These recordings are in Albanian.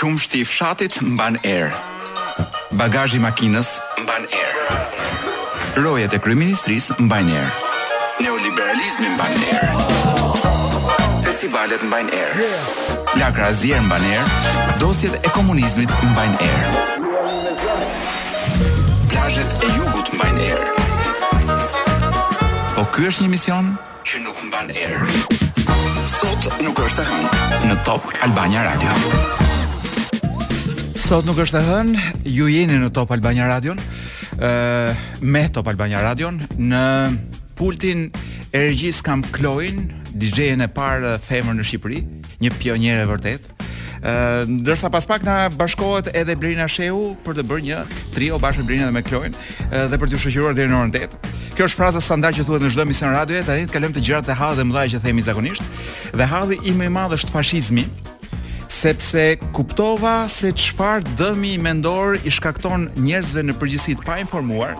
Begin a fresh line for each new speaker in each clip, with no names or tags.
Qumështi i fshatit mban erë. Bagazhi i makinës mban erë. Rojet e kryeministrisë mbajnë erë. Neoliberalizmi mban erë. Festivalet mbajnë erë. Lakra e zier mban erë. Dosjet e komunizmit mbajnë erë. Plazhet e jugut mbajnë erë. Po ky është një mision? që nuk mban erë. Sot nuk është e hënë në Top Albania Radio.
Sot nuk është e hënë, ju jeni në Top Albania Radio, ë me Top Albania Radio në pultin e regjisë kam Kloin, DJ-n e parë femër në Shqipëri, një pioniere e vërtetë. ndërsa pas pak na bashkohet edhe Blerina Shehu për të bërë një trio bashkë me Blerinën dhe me Kloin dhe për t'ju shoqëruar deri në orën 8. Kjo është fraza standard që thuhet në çdo emision radioje, tani të kalojmë te gjërat e hallit të mëdha që themi zakonisht. Dhe halli më i madh është fashizmi sepse kuptova se çfarë dëmi mendor i shkakton njerëzve në përgjithësi të painformuar.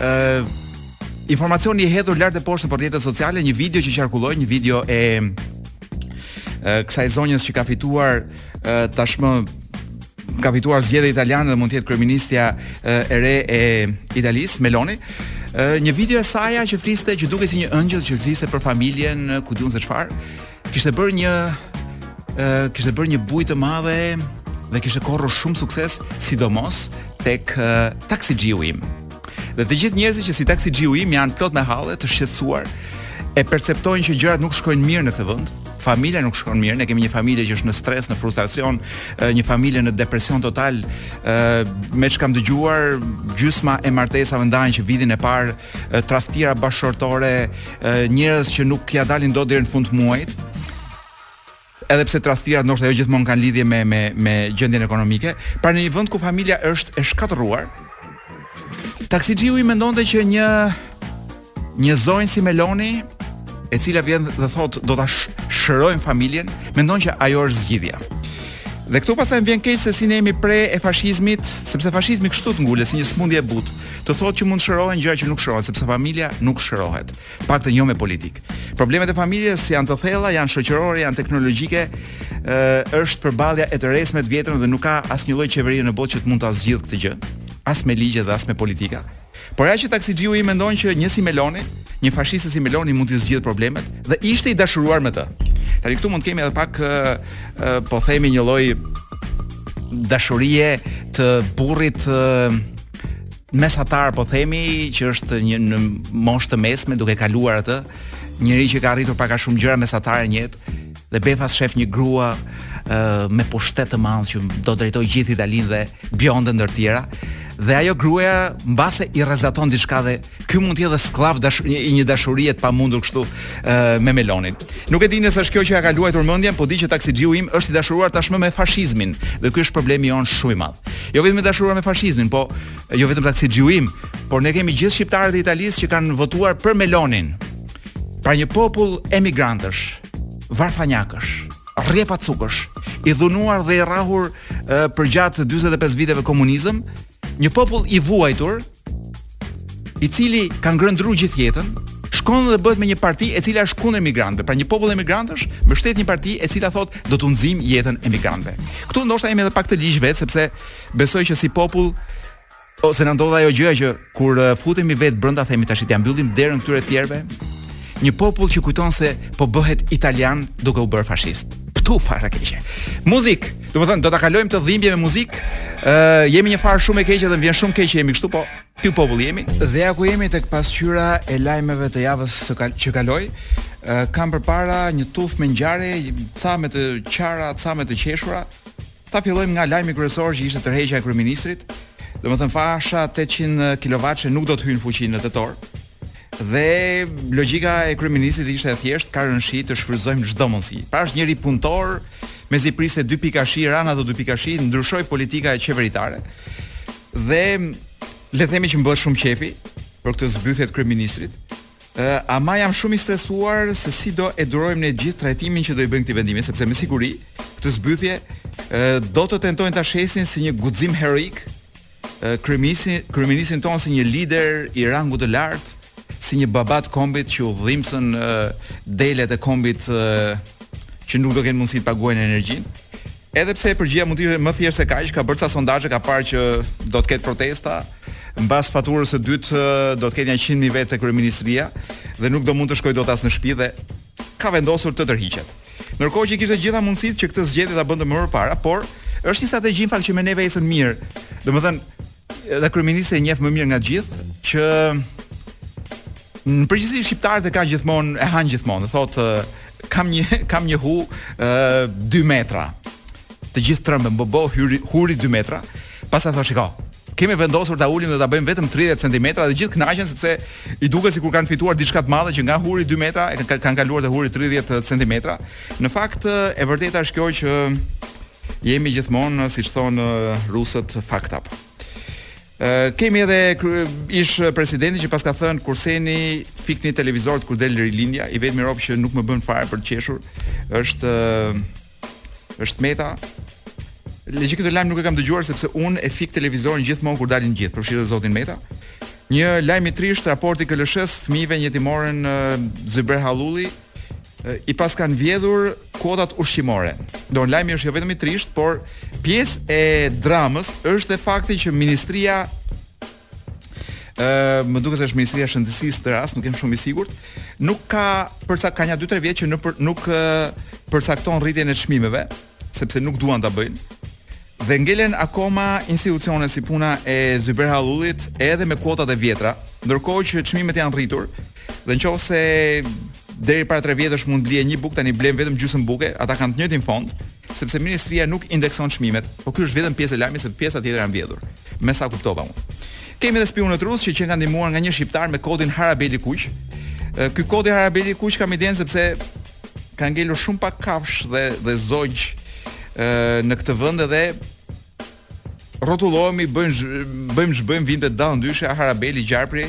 ë Informacioni i hedhur lart e poshtë në rrjetet sociale, një video që qarkulloi, një video e kësaj zonjës që ka fituar tashmë ka fituar zgjedhjet italiane dhe mund të jetë kryeministja e re e Italisë, Meloni. Një video e saja që fliste që dukej si një engjëll që fliste për familjen, ku di unë se çfarë, kishte bërë një kishte bërë një bujë të madhe dhe kishte korrur shumë sukses, sidomos tek taksixhiu im. Dhe të gjithë njerëzit që si taksixhiu im janë plot me halle, të shqetësuar, e perceptojnë që gjërat nuk shkojnë mirë në këtë vend. Familja nuk shkon mirë, ne kemi një familje që është në stres, në frustracion, një familje në depresion total. ë Me ç'kam dëgjuar, gjysma e martesave ndahen që vitin e parë, tradhtira bashkëshortore, njerëz që nuk ia dalin dot deri në fund të muajit. edhe pse tradhtirat ndoshta jo gjithmonë kanë lidhje me me me gjendjen ekonomike, pra në një vend ku familja është e shkatërruar. Taksixhiu im mendonte që një një zonjë si Meloni, e cila vjen dhe thotë do ta shërojmë familjen, mendon që ajo është zgjidhja. Dhe këtu pastaj më vjen keq se si ne jemi pre e fashizmit, sepse fashizmi kështu të ngulet si një sëmundje e butë, të thotë që mund të shërohen gjëra që nuk shërohen, sepse familja nuk shërohet. Paktën jo me politikë. Problemet e familjes janë të thella, janë shoqërore, janë teknologjike, ë është përballja e të resë me të vjetrën dhe nuk ka asnjë lloj qeverie në botë që të mund ta zgjidhë këtë gjë, as me ligje dhe as me politika. Por ja që taksixhiu im mendon që një si Meloni, një fashiste si Meloni mund të zgjidhë problemet dhe ishte i dashuruar me të. Tani këtu mund të kemi edhe pak ë ë po themi një lloj dashurie të burrit mesatar po themi që është një në moshë të mesme duke kaluar atë, njeri që ka arritur pak a shumë gjëra mesatare në jetë dhe befas shef një grua uh, me pushtet të madh që do drejtoj gjithë Italinë dhe bjonde ndër tjera dhe ajo gruaja mbase i rrezaton diçka dhe ky mund të jetë skllav dash, një dashurie të pamundur kështu uh, me Melonin. Nuk e di nëse është kjo që ja ka luajtur mendjen, po di që taksixhiu im është i dashuruar tashmë me fashizmin dhe ky është problemi jonë shumë i madh. Jo vetëm i dashuruar me fashizmin, po jo vetëm taksixhiu im, por ne kemi gjithë shqiptarët e Italisë që kanë votuar për Melonin. Pra një popull emigrantësh, varfanjakësh, rrjepacukësh, i dhunuar dhe i rrahur përgjatë 45 viteve komunizëm, Një popull i vuajtur, i cili ka ngrënë dru gjithë jetën, shkon dhe bëhet me një parti e cila është kundër emigrantëve. Pra një popull emigrantësh mbështet një parti e cila thotë do t'u nxijmë jetën e emigrantëve. Ktu ndoshta jemi edhe pak të ligj vet sepse besoj që si popull ose na ndodh ajo gjëja që kur futemi vet brenda themi tashti ia mbyllim derën këtyre të tjerëve. Një popull që kujton se po bëhet italian duke u bërë fashist. Ptu farë e keqe. Muzik. Domethënë do ta kalojmë këtë dhimbje me muzik. Ë uh, jemi një farë shumë e keqe dhe më vjen shumë keq që jemi kështu, po ky popull jemi. Dhe ja ku jemi tek pasqyra e lajmeve të javës së kal që kaloi. Ë uh, kam përpara një tuf me ngjarje, ca me të qara, ca me të qeshura. Ta fillojmë nga lajmi kryesor që ishte tërheqja e kryeministrit. Domethënë fasha 800 kilovatëshe nuk do të hyjë në fuqi në tetor. Dhe logjika e kryeministrit ishte e thjeshtë, ka rënë shi të shfrytëzojmë çdo mundësi. Pra është njeri punëtor, mezi priste dy pika shi, ran ato dy pika shi, ndryshoi politika qeveritare. Dhe le të themi që më bëhet shumë qefi për këtë zbythje të kryeministrit. Ë, ama jam shumë i stresuar se si do e durojmë ne gjithë trajtimin që do i bëjnë këtij vendimi, sepse me siguri këtë zbythje ë do të tentojnë ta shesin si një guxim heroik Kryeministri, kryeministrin tonë si një lider i rangut të lartë, si një baba të kombit që u dhimbsen delet e kombit që nuk do kenë mundësi të paguajnë energjinë. Edhe pse përgjigja mund të ishte më thjesht se kaq, ka bërë ca sondazhe, ka parë që do të ketë protesta, mbas faturës së dytë do të ketë nja 100.000 vetë te kryeministria dhe nuk do mund të shkojë dot as në shtëpi dhe ka vendosur të tërhiqet. Ndërkohë që i kishte të gjitha mundësitë që këtë zgjedhje ta bënte më përpara, por është një strategji në fakt që me neve ecën mirë. Domethënë, edhe kryeministri e njeh më mirë nga të gjithë që në përgjithësi shqiptarët e kanë gjithmonë, e hanë gjithmonë, thotë kam një kam një hu ë 2 metra. Të gjithë trëmben, bobo huri 2 metra. Pastaj thotë shiko, kemi vendosur ta ulim dhe ta bëjmë vetëm 30 centimetra dhe të gjithë kënaqen sepse i duket sikur kanë fituar diçka të madhe që nga huri 2 metra e kanë kaluar te huri 30 centimetra. Në fakt e vërteta është kjo që jemi gjithmonë siç thon rusët fucked up. Ë kemi edhe ish presidenti që paska thënë kurseni fikni televizorët kur del rilindja, i vetmi rob që nuk më bën fare për të qeshur është Është Meta. Le që këtë lajm nuk e kam dëgjuar sepse unë e fik televizorin gjithmonë kur dalin të gjithë, përfshirë dhe zotin Meta. Një lajm i trisht, raporti KLSH-s, fëmijëve në jetimoren Zyber Hallulli i paskan vjedhur kuotat ushqimore. Domethënë lajmi është jo vetëm i trisht, por pjesë e dramës është dhe fakti që ministria Ë, më duket se është Ministria e Shëndetësisë këtë rast, nuk jam shumë i sigurt. Nuk ka përsa ka nja 2-3 vjet që në për, nuk ë, përcakton rritjen e çmimeve, sepse nuk duan ta bëjnë. Dhe ngelen akoma institucione si puna e Zyber Hallullit edhe me kuotat e vjetra, ndërkohë që çmimet janë rritur. Dhe në qoftë se deri para 3 vjetësh mund blije një bukë, tani blen vetëm gjysmë buke, ata kanë të njëjtin fond. Sepse ministria nuk indekson çmimet, po ky është vetëm pjesë e lajmit se pjesa tjetër janë vjedhur, me sa kuptova unë. Kemi edhe spiunët rusë që qenkan ndihmuar nga një shqiptar me kodin Harabeli Kuq. Ky kodi Harabeli Kuq kam idenë sepse ka ngelur shumë pak kafshë dhe dhe zogj në këtë vend edhe rrotullohemi, bëjmë bëjmë ç'bëjmë vijmë te dallëndyshe Harabeli Gjarpri.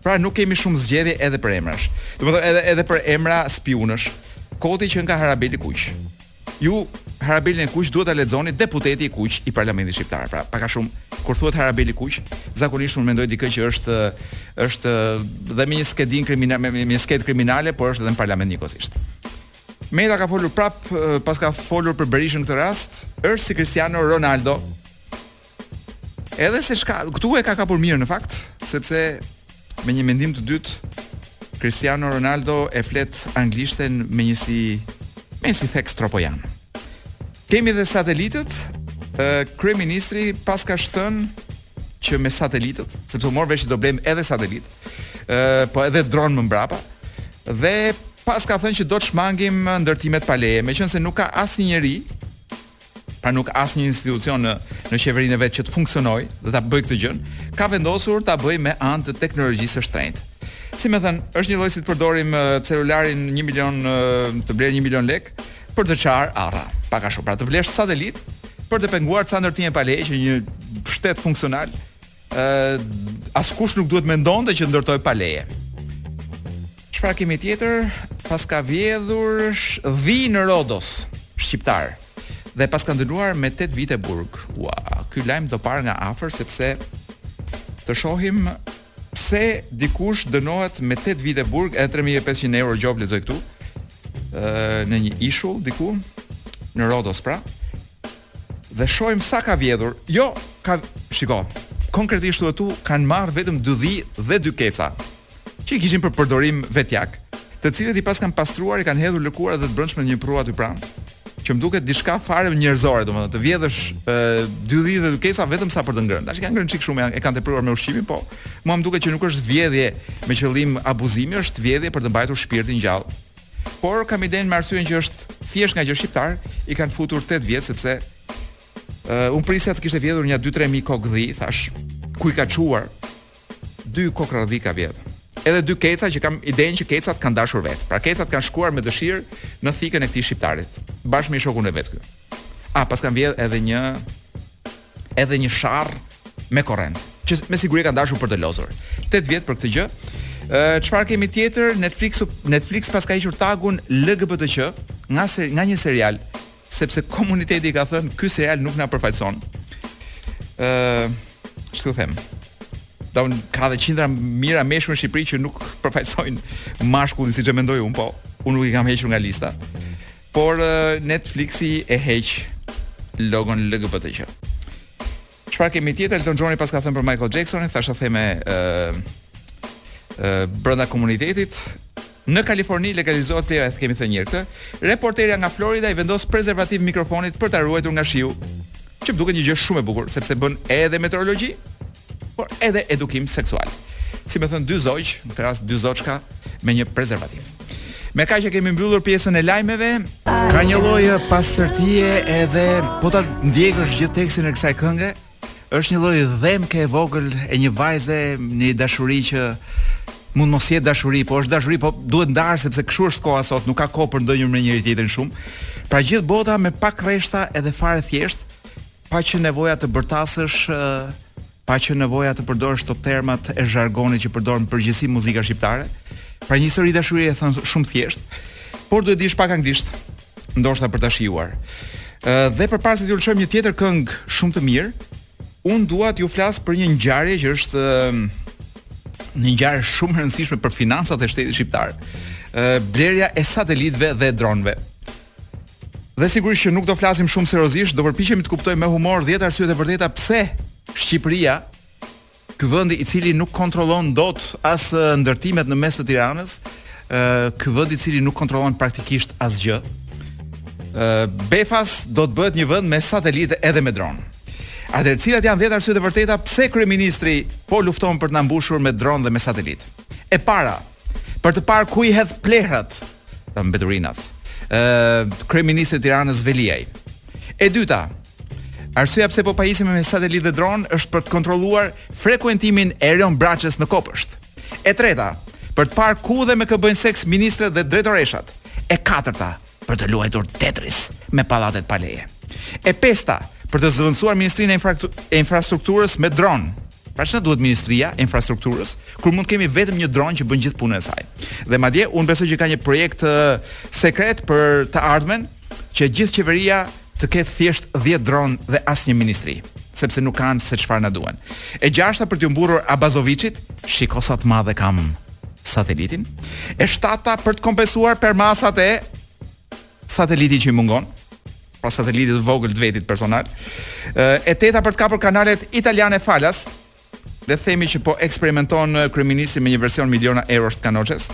Pra nuk kemi shumë zgjedhje edhe për emrash. Domethënë edhe edhe për emra spiunësh. Kodi që nga Harabeli kuq. Ju Harabelin e kuq duhet ta lexoni deputeti i kuq i Parlamentit shqiptar. Pra pak a shumë kur thuhet Harabeli kuq, zakonisht unë mendoj dikë që është është dhe me një skedinë kriminal me një skedë kriminale, por është edhe në parlament njëkohësisht. Meta ka folur prapë paska folur për Berishën këtë rast, është si Cristiano Ronaldo. Edhe se çka, këtu e ka kapur mirë në fakt, sepse me një mendim të dytë Cristiano Ronaldo e flet anglishten me një si me si theks tropojan. Kemi dhe satelitët, kryeministri paska thënë që me satelitët, sepse u mor vesh që do blejmë edhe satelitë, ë po edhe dronë më mbrapa dhe paska thënë që do të shmangim ndërtimet pa leje, meqenëse nuk ka asnjë njeri pra nuk asnjë institucion në në qeverinë e vet që të funksionojë dhe ta bëjë këtë gjë, ka vendosur ta bëjë me anë të teknologjisë së shtrenjtë. Si me thënë, është një lloj si të përdorim celularin 1 milion të blerë 1 milion lek, Për të çarë arra, pak a shumë, pra të blesh satelit për të penguar ca ndërtime pa leje që një shtet funksional ë uh, askush nuk duhet mendonte që të ndërtojë pa leje. Çfarë kemi tjetër? Paskan vjedhur dhi në Rodos, shqiptar dhe e paskan dënuar me 8 vite burg. Ua, wow, ky lajm do parë nga afër sepse të shohim Pse dikush dënohet me 8 vite burg e 3500 euro gjobë lexoj këtu në një ishull diku në Rodos pra. Dhe shohim sa ka vjedhur. Jo, ka shiko. Konkretisht këtu kanë marrë vetëm dy dhi dhe dy keca që i kishin për përdorim vetjak, të cilët i paskan pastruar, i kanë hedhur lëkura dhe të brendshmet në një përrua aty pranë. që më duket diçka fare njerëzore, domethënë të vjedhësh dy dhi dhe dy keca vetëm sa për të ngrënë. Tash kanë ngrënë çik shumë, e kanë tepruar me ushqimin, po mua më duket që nuk është vjedhje me qëllim abuzimi, është vjedhje për të mbajtur shpirtin gjallë. Por kam idenë me arsyen që është thjesht ngaqë shqiptar, i kanë futur 8 vjet sepse uh, un prisja të kishte vjedhur një 2-3 mijë kokë dhi, thash, ku i ka çuar? dy kokrra dhi ka vjedh. Edhe dy keca që kam idenë që kecat kanë dashur vetë. Pra kecat kanë shkuar me dëshirë në thikën e këtij shqiptarit, bashkë me shokun e vet këtu. Ah, paskan vjedh edhe një edhe një sharrë me korrent, që me siguri kanë dashur për të lozur. 8 vjet për këtë gjë. Ë çfarë kemi tjetër? Netflix Netflix paska hequr tagun LGBTQ nga ser, nga një serial sepse komuniteti i ka thënë ky serial nuk na përfaqëson. Ë, uh, ç'të them? Po ka dhe qindra mijëra meshkuj në Shqipëri që nuk përfaqësojnë mashkullin siç e mendoj unë, po unë nuk i kam hequr nga lista. Por uh, Netflixi e heq logon LGBTQ. Çfarë kemi tjetër? Elton Johni paska thënë për Michael Jacksonin, thashetheme ë ë brenda komunitetit. Në Kaliforni legalizohet pleja, e kemi thënë një herë këtë. Reporterja nga Florida i vendos prezervativ mikrofonit për ta ruajtur nga shiu, që më duket një gjë shumë e bukur, sepse bën edhe meteorologji, por edhe edukim seksual. Si me thënë dy zogj, në këtë rast dy zoçka me një prezervativ. Me kaq e kemi mbyllur pjesën e lajmeve. Ka një lloj pastërtie edhe po ta ndjekësh gjithë tekstin e kësaj kënge, është një lloj dhembje e vogël e një vajze në dashuri që mund mos jetë dashuri, po është dashuri, po duhet ndar sepse kështu është koha sot, nuk ka kohë për ndenjur me njëri tjetrin shumë. Pra gjithë bota me pak rreshta edhe fare thjesht, pa qenë nevoja të bërtasësh pa qenë nevoja të përdorësh këto termat e zhargonit që përdor në përgjithësi muzika shqiptare. Pra një histori dashurie e thënë shumë thjesht, por duhet dish pak anglisht, ndoshta për ta shijuar. Ë dhe përpara se t'ju lëshojmë një tjetër këngë shumë të mirë, un dua t'ju flas për një ngjarje që është një ngjarje shumë e rëndësishme për financat e shtetit shqiptar. Ë blerja e satelitëve dhe dronëve. Dhe sigurisht që nuk do flasim shumë seriozisht, do përpiqemi të kuptojmë me humor 10 arsyet e vërteta pse Shqipëria, ky vend i cili nuk kontrollon dot as ndërtimet në mes të Tiranës, ky vend i cili nuk kontrollon praktikisht asgjë. Befas do të bëhet një vend me satelitë edhe me dronë. Atëherë cilat janë 10 arsyet e vërteta pse kryeministri po lufton për të na mbushur me dron dhe me satelit? E para, për të parë ku i hedh plehrat mbeturinat. Ë uh, kryeministri i Tiranës Veliaj. E dyta, arsyeja pse po pajisemi me satelit dhe dron është për të kontrolluar frekuentimin e Erion Braçës në kopësht. E treta, për të parë ku dhe me kë bëjnë seks ministrat dhe drejtoreshat. E katërta, për të luajtur Tetris me pallatet pa leje. E pesta, për të zëvendësuar Ministrinë e, Infrastrukturës me dron. Pra ç'na duhet ministria e infrastrukturës, kur mund të kemi vetëm një dron që bën gjithë punën e saj. Dhe madje unë besoj që ka një projekt sekret për të ardhmen që gjithë qeveria të ketë thjesht 10 dron dhe asnjë ministri, sepse nuk kanë se çfarë na duhen. E gjashta për t'iu mburrur Abazoviçit, shiko sa të madhe kam satelitin. E shtata për të kompensuar përmasat e satelitit që i mungon, pra satelitit vogël të vetit personal, e teta për të kapur kanalet italiane falas, le të themi që po eksperimenton kryeministri me një version miliona eurosh të kanoçes.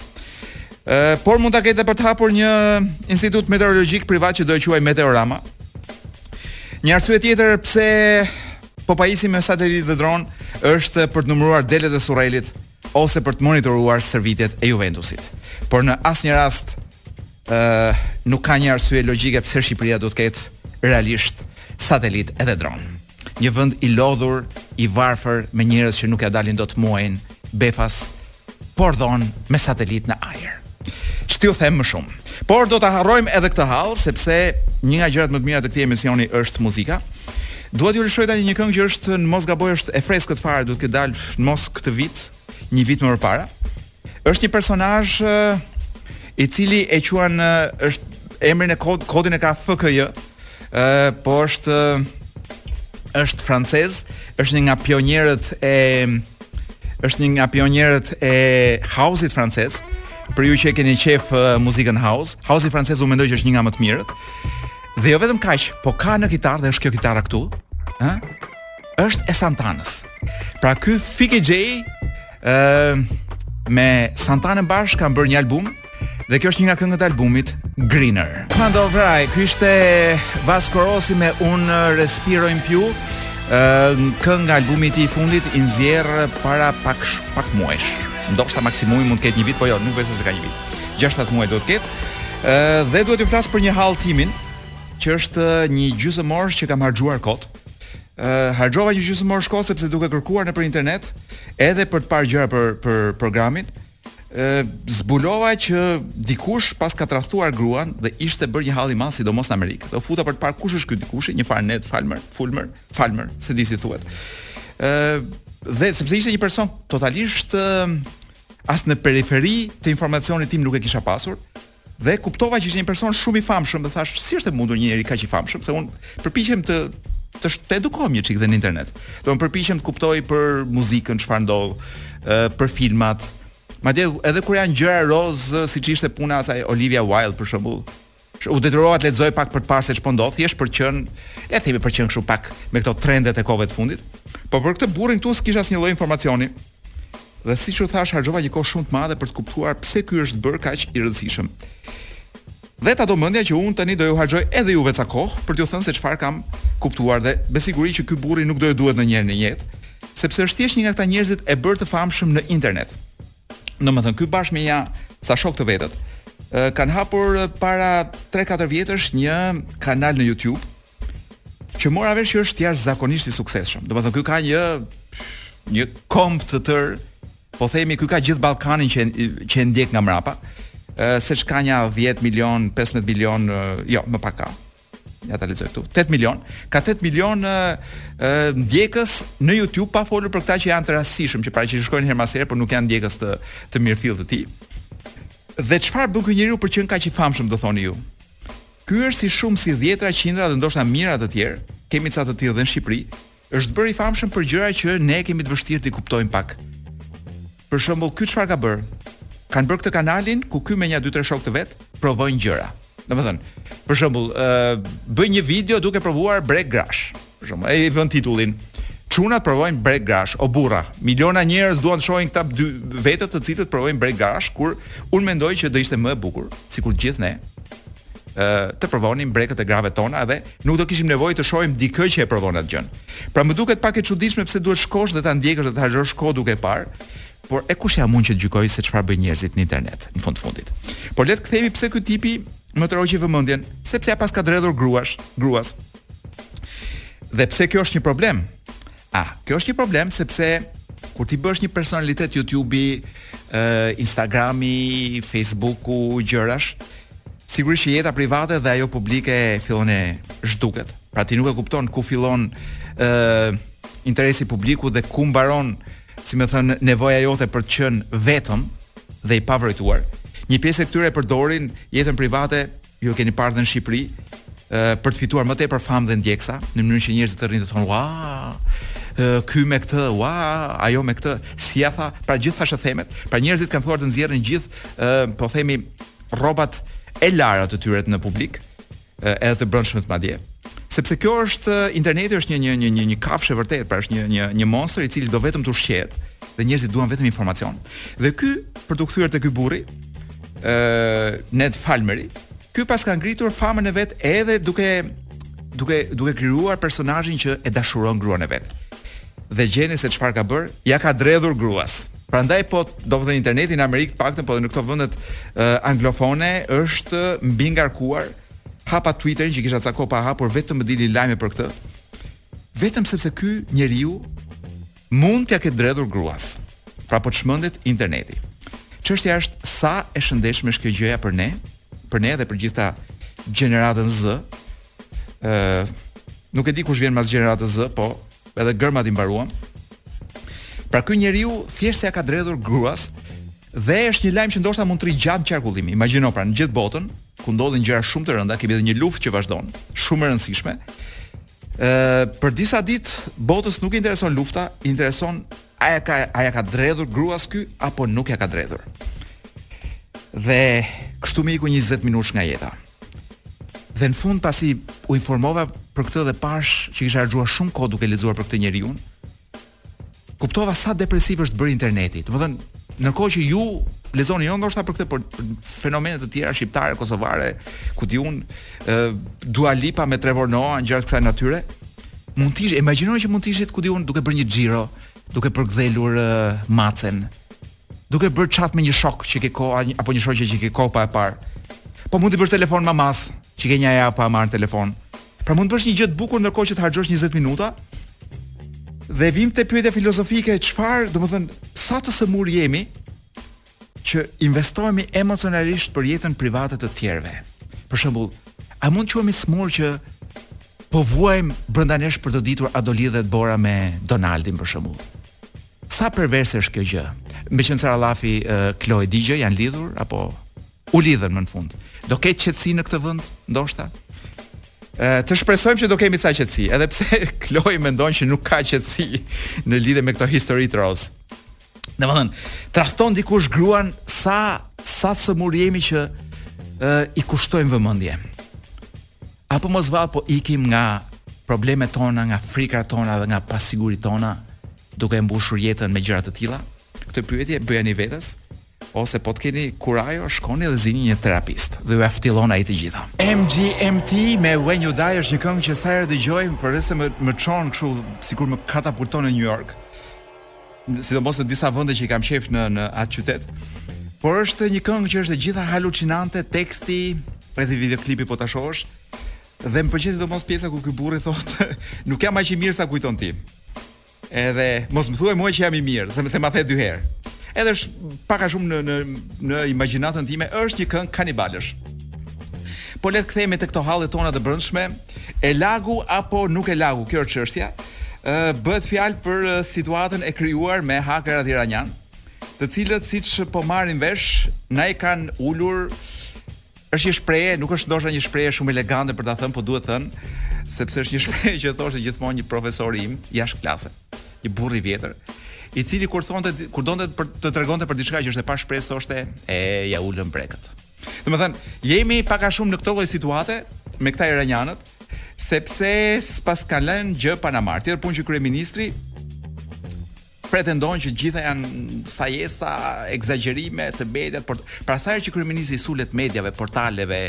Ë, por mund ta ketë për të hapur një institut meteorologjik privat që do e quajë Meteorama. Një arsye tjetër pse po pajisemi me satelit dhe dron është për të numëruar delet e Surrelit ose për të monitoruar stërvitjet e Juventusit. Por në asnjë rast ë uh, nuk ka një arsye logjike pse Shqipëria do të ketë realisht satelit edhe dron. Një vend i lodhur, i varfër me njerëz që nuk ja dalin dot muajin, befas pordhon me satelit në ajër. Ç'të ju them më shumë. Por do ta harrojmë edhe këtë hall sepse një nga gjërat më të mira të këtij emisioni është muzika. Dua t'ju lëshoj tani një këngë që është në mos gaboj është e freskët fare, duhet të dalë në mos këtë vit, një vit më parë. Është një personazh i cili e quan është emrin e kod, kodin e ka FKJ, ë po është është francez, është një nga pionierët e është një nga pionierët e house-it francez. Për ju që e keni qef muzikën house, house-i francez u mendoj që është një nga më të mirët. Dhe jo vetëm kaq, po ka në kitarë dhe është kjo kitara këtu, ë? Është e Santanës. Pra ky FKJ Ëh me Santanën bashkë kanë bërë një album dhe kjo është një nga këngët e albumit Greener. Mando Vraj, ky ishte Vasco Rossi me Un Respiro in Più, ëh kënga nga albumi i tij i fundit i nxjerr para pak pak muajsh. Ndoshta maksimumi mund të ketë një vit, po jo, nuk besoj se ka një vit. 6-7 muaj duhet të ketë. Ëh dhe duhet t'ju flas për një hall timin që është një gjysmë orë që kam harxhuar kot. harxhova një gjysmë orë kot sepse duke kërkuar nëpër internet edhe për të parë gjëra për për programin ë zbulova që dikush paska tradhtuar gruan dhe ishte bërë një hall i madh sidomos në Amerikë. Dhe u futa për të parë kush është ky dikush, njëfarë Ned Falmer, Fulmer, Falmer, s'e di si thuhet. ë dhe sepse ishte një person totalisht ë, as në periferi të informacionit tim nuk e kisha pasur, Dhe kuptova që ishte një person shumë i famshëm dhe thashë, si është e mundur një njeri kaq i famshëm, se unë përpiqem të të të edukohem një çik dhe në internet. Domethënë përpiqem të kuptoj për muzikën çfarë ndodh, për filmat. Madje edhe kur janë gjëra rozë, siç ishte puna e asaj Olivia Wilde për shembull, u detyrova të lexoj pak për të parë se ç'po ndodh, thjesht për të qenë, le të themi për të qenë kështu pak me këto trendet e kohëve të fundit. Po për këtë burrin këtu s'kisha asnjë lloj informacioni. Dhe siç ju thashë, harxhova një kohë shumë të madhe për të kuptuar pse ky është bërë kaq i rëndësishëm. Dhe ta do mendja që unë tani do ju harxhoj edhe juve ca kohë për t'ju thënë se çfarë kam kuptuar dhe me siguri që ky burri nuk do ju duhet ndonjëherë në jetë, sepse është thjesht një nga këta njerëzit e bërë të famshëm në internet. Domethënë, ky bashkë me nja ca shokë të vetët, kanë hapur para 3-4 vjetësh një kanal në Youtube, që mora vesh që është jashtëzakonisht i suksesshëm. Domethënë, ky ka një, një komb të tërë, po themi, ky ka gjithë Ballkanin që, që e ndjek nga mrapa, se ç'ka nja 10 milion, 15 milion, jo, më pak ka, ja ta lexoj këtu. 8 milion, ka 8 milion ë ndjekës në YouTube pa folur për këta që janë të rastësishëm, që para që shkojnë herë pas herë, por nuk janë ndjekës të të mirëfilltë të tij. Dhe çfarë bën ky njeriu për të qenë kaq i famshëm, do thoni ju? Ky është si shumë si dhjetra, qindra dhe ndoshta mijëra të tjerë, kemi ca të tillë dhe në Shqipëri, është bërë i famshëm për gjëra që ne e kemi të vështirë t'i kuptojmë pak. Për shembull, ky çfarë ka bërë? Kanë bërë këtë kanalin ku ky me nja dy tre shokë të vet provojnë gjëra. Domethënë, për shembull, ë bëj një video duke provuar brekë grash. Për shembull, e vënë titullin Çunat provojnë brekë grash, o burra. Miliona njerëz duan të shohin këta dy vetët të cilët provojnë brekë grash, kur unë mendoj që do ishte më e bukur, sikur gjithë ne, të provonim brekët e grave tona edhe nuk do kishim nevojë të shohim dikë që e provon atë gjën. Pra më duket pak e çuditshme pse duhet shkosh dhe ta ndjekësh dhe ta harxhosh kohë duke parë, por e kush jam unë që të gjykoj se çfarë bëjnë njerëzit në internet, në fund të fundit. Por le të kthehemi pse ky tipi më tërhoqi vëmendjen, sepse ia paska dredhur gruash, gruas. Dhe pse kjo është një problem? A, kjo është një problem sepse kur ti bëhesh një personalitet YouTube-i, uh, Instagrami, Facebooku, gjërash, sigurisht që jeta private dhe ajo publike fillon e zhduket. Pra ti nuk e kupton ku fillon ë uh, interesi i publikut dhe ku mbaron, si me thënë, nevoja jote për të qenë vetëm dhe i pavëzhguar. Një pjesë e këtyre e përdorin jetën private Ju e keni parë dhe në Shqipëri, për të fituar më tepër famë dhe ndjeksa, në mënyrë që njerëzit të rrinë të thonë, "Ua, ky me këtë, ua, ajo me këtë." Si ia tha, pra gjithë thashethemet, pra njerëzit kanë filluar të nxjerrin gjithë, ë, po themi, rrobat e palara të tyre në publik, edhe të brendshmet madje. Sepse kjo është interneti është një një një një një kafshë e vërtetë, pra është një një një monster i cili do vetëm të ushqehet dhe njerëzit duan vetëm informacion. Dhe ky për t'u kthyer te ky burri, ë Ned Fulmeri, ky paska ngritur famën e vet edhe duke duke duke krijuar personazhin që e dashuron gruan e vet. Dhe gjeni se çfarë ka bërë? Ia ka dredhur gruas. Prandaj po, domethënë interneti në Amerikë të paktën po dhe në këto vendet uh, anglofone është mbingarkuar hapa Twitterin që kisha ca kohë pa e hapur vetëm më dilin lajme për këtë. Vetëm sepse ky njeriu mund t'ia ketë dredhur gruas. Pra po çmendet interneti. Çështja është sa e shëndetshme është kjo gjëja për ne, për ne dhe për gjithë atë gjeneratën Z. Ë, nuk e di kush vjen mbas gjeneratës Z, po edhe gërmat i mbaruam. Pra ky njeriu thjesht se ia ka dredhur gruas, Dhe është një lajm që ndoshta mund të rri gjatë në qarkullim. Imagjino pra në gjithë botën ku ndodhin gjëra shumë të rënda, kemi edhe një luftë që vazhdon, shumë e rëndësishme. Ë për disa ditë botës nuk i intereson lufta, i intereson a ia ka a ia ka dredhur gruas ky apo nuk ia ka dredhur. Dhe kështu më iku 20-minutëshi nga jeta. Dhe në fund pasi u informova për këtë dhe pashë që kisha harxhuar shumë kohë duke lexuar për këtë njeriu, kuptova sa depresiv është bërë interneti. Domethënë, ndërkohë që ju lexoni jo ndoshta për këtë por, për fenomene të tjera shqiptare, kosovare, ku di unë Dua Lipa me Trevor Noah gjëra të kësaj natyre, mund të ishte, imagjinoni që mund të ishit ku di unë duke bërë një xhiro, duke përkëdhelur uh, macen, Duke bërë chat me një shok që ke kohë apo një shoqe që ke kohë pa e parë. Po mund t'i biesh në telefon mamas, që ke një javë pa e marrë në telefon. Pra mund të bësh një gjë të bukur ndërkohë që të harxhosh 20 minuta. Dhe vim te pyetja filozofike, çfarë, domethënë, sa të sëmurë jemi që investohemi emocionalisht për jetën private të të tjerëve. Për shembull, a mund të quhemi të sëmurë që po vuajmë brenda nesh për të ditur a do lidhet Bora me Donaldin për shembull. Sa perverse është kjo gjë. Meqenëse Rallafi, Kloi e Digjo janë lidhur apo u lidhën më në fund. Do ketë qetësi në këtë vend, ndoshta. Ë të shpresojmë që do kemi ca qetësi, edhe pse Kloi mendon që nuk ka qetësi në lidhje me këto histori rozë. Domethënë, tradhton dikush gruan sa sa të sëmur jemi që ë i kushtojmë vëmendje. Apo mos vallë po ikim nga problemet tona, nga frikërat tona dhe nga pasiguritë tona, duke e mbushur jetën me gjëra të tilla? Këtë pyetje bëjani vetes ose po të keni kurajo, shkoni dhe zini një terapist dhe ju ftillon ai të gjitha. MGMT me When You Die është një këngë që sa herë e dëgjoj, përveç se më më çon kështu sikur më katapulton në New York. sidomos në disa vende që i kam qejf në në atë qytet. Por është një këngë që është e gjitha halucinante, teksti, edhe videoklipi po ta shohësh. Dhe më pëlqen sidomos pjesa ku ky burri thotë, nuk jam aq i mirë sa kujton ti. Edhe mos më thuaj mua që jam i mirë, se më se ma the dy herë. Edhe është pak a shumë në në në imagjinatën time, është një këngë kanibalësh. Po le të kthehemi te këto hallet tona të brendshme, E lagu apo nuk e lagu, kjo është çështja. Ë bëhet fjalë për situatën e krijuar me hakerat iranian, të cilët siç po marrim vesh, na i kanë ulur është një shprehje, nuk është ndoshta një shprehje shumë elegante për ta thënë, po duhet thënë, sepse është një shprehje që thoshte gjithmonë një profesor im jashtë klase, një burrë i vjetër, i cili kur thonte kur donte pra të tregonte për diçka që është e pashpresë thoshte e ia ulën brekët. Domethënë, jemi pak a shumë në këtë lloj situate me këta iranianët, sepse s'paskan lënë gjë pa na marrë. Tjetër punë që kryeministri pretendon që të gjitha janë sajesa, ekzagjerime të medias, por pra sa herë që kryeministri u sulet mediave, portaleve,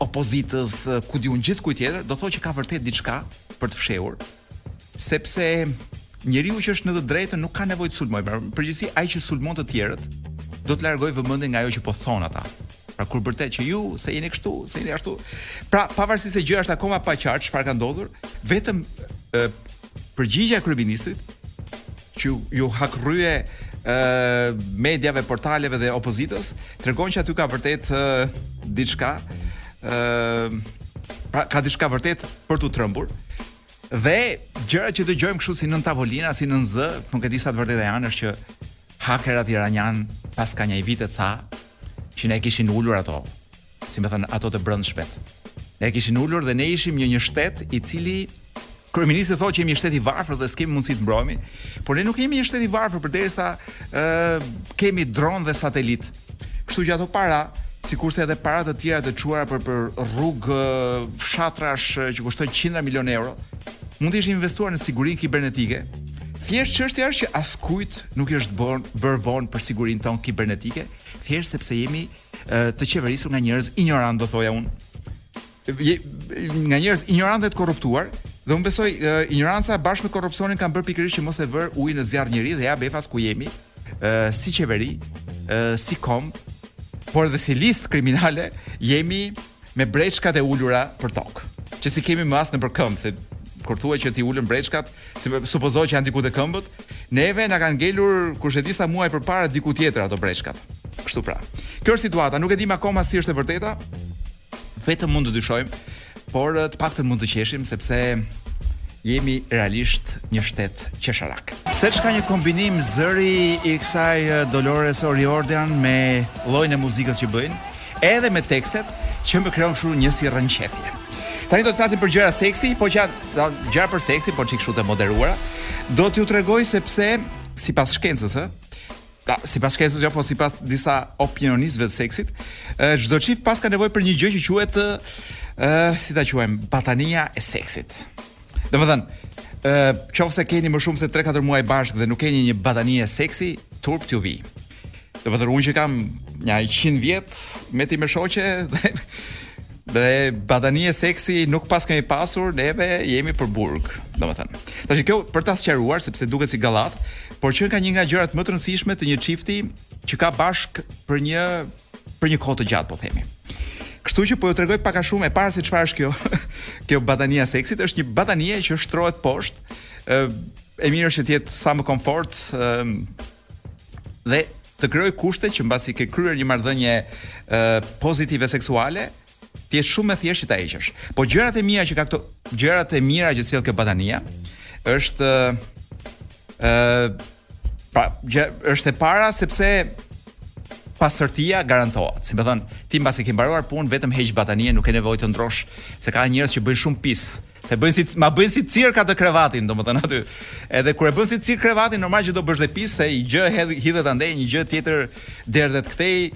opozitës, ku di unë gjithkujt tjetër, do thotë që ka vërtet diçka për të fshehur. Sepse njeriu që është në të drejtën nuk ka nevojë të sulmojë. Përgjithësisht ai që sulmon të tjerët do të largojë vëmendjen nga ajo që po thonë ata. Pra kur bërtet që ju se jeni kështu, se jeni ashtu. Pra pavarësisht se gjëja është akoma e paqartë çfarë ka ndodhur, vetëm përgjigja e kryeministrit që iu hakërrye ë mediave, portaleve dhe opozitës, tregon që aty ka vërtet ë diçka ë pra ka diçka vërtet për t'u trembur. Dhe gjërat që dëgjojmë kështu si nën tavolina, si nën zë, nuk e di sa të vërteta janë, është që hakerat iranianë paskan një vit e ca që na i kishin ulur ato si me thënë, ato të brëndshmet. Na e kishin ulur dhe ne ishim një një shtet i cili kryeministri thotë që jemi një shtet i varfër dhe s'kemi mundësi të mbrohemi, por ne nuk jemi një shtet i varfër përderisa ë uh, kemi dron dhe satelit. Kështu që ato para sikurse edhe para të tjera të çuara për për rrugë fshatrash që kushtojnë qindra milion euro, mund të ishin investuar në sigurinë kibernetike, Thjesht çështja është që askujt nuk i është bën bërë vonë për sigurinë tonë kibernetike, thjesht sepse jemi të qeverisur nga njerëz injorantë do thoja unë nga njerëz injorantë dhe të korruptuar dhe unë besoj uh, injoranca bashkë me korrupsionin kanë bërë pikërisht që mos e vërë ujin në zjarr njeri dhe ja befas ku jemi uh, si qeveri uh, si komb por edhe si listë kriminale jemi me brekët e ulura për tokë, që s'i kemi më as në përkëmbë, se kur thua që t'i ulën breçkat, se supozon që janë diku te këmbët, neve na kanë ngelur kush e di sa muaj përpara diku tjetër ato breçkat. Kështu pra. Kjo është situata, nuk e dimë akoma si është e vërteta. Vetëm mund të dyshojmë, por të paktën mund të qeshim sepse jemi realisht një shtet qesharak. Seç ka një kombinim zëri i kësaj Dolores O'Riordan me llojin e muzikës që bëjnë, Edhe me tekstet që më krijon kështu një si rrënqethje. Tani do të flasim për gjëra seksi, po që gjëra për seksi, por çik kështu të moderuara. Do t'ju tregoj se pse sipas shkencës, ë, ta, sipas shkencës jo, po sipas disa opinionistëve të seksit, çdo çift paska nevojë për një gjë që quhet ë, si ta quajmë, batania e seksit. Domethënë, qoftë se keni më shumë se 3-4 muaj bashkë dhe nuk keni një batanie seksi, turp t'ju vijë. Domethënë, unë që kam nja njëqind vjet me time shoqe, dhe, dhe batanie seksi nuk paskemi pasur, neve jemi për burg, domethënë. Tash kjo për ta sqaruar, sepse duket si gallatë, por qenka një nga gjërat më të rëndësishme të një çifti që ka bashkë për një, për një kohë të gjatë, po themi. Kështu që po ju tregoj pak a shumë e para se çfarë është kjo. Kjo batania seksit është një badanie që shtrohet poshtë. Ë e mirë është të jetë sa më komfort, ë dhe të krijojë kushte që mbasi ke kryer një marrëdhënie ë pozitive seksuale, të jetë shumë e thjeshtë ta heqësh. Po gjërat e mira që ka këto gjërat e mira që sjell kjo batania është ë pra gjë, është e para sepse pastërtia garantohet. Si me thënë, ti mbasi ke mbaruar punë, vetëm heq batanien, nuk ke nevojë të ndërrosh, se ka njerëz që bëjnë shumë pis Se e bëjnë si, ma bëjnë si cirk atë krevatin, domethënë aty. Edhe kur e bën si cirk krevatin, normal që do bësh dhe pis se një gjë hedh hidhet andej, një gjë tjetër derdhet këtej,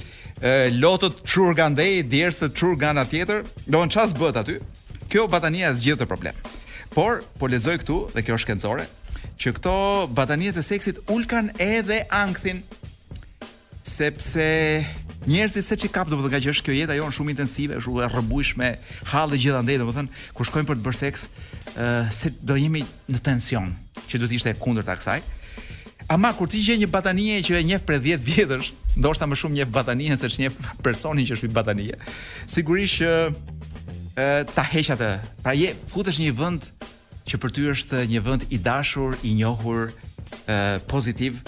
lotët çurrë nga andej, djersët çurrë nga ana tjetër, domethënë çfarë s'bëhet aty. Kjo batania e zgjidh këtë problem. Por po lexoj këtu dhe kjo është shkencore, që këto bataniet e seksit ulkan edhe ankthin. sepse njerëzit seç i kap domethënë ngaqë është kjo jetë ajo është shumë intensive, është shumë e rrëmujshme, halle gjithandej domethënë kur shkojmë për të bërë seks, ë uh, se do jemi në tension, që do të ishte e kundërta e kësaj. Ama kur ti gjen një batanie që e njeh prej 10 vjetësh, ndoshta më shumë njeh batanien se ç'njeh personin që është në batanie. Sigurisht që ë ta heq atë. Pra je futesh në një vend që për ty është një vend i dashur, i njohur, ë pozitiv,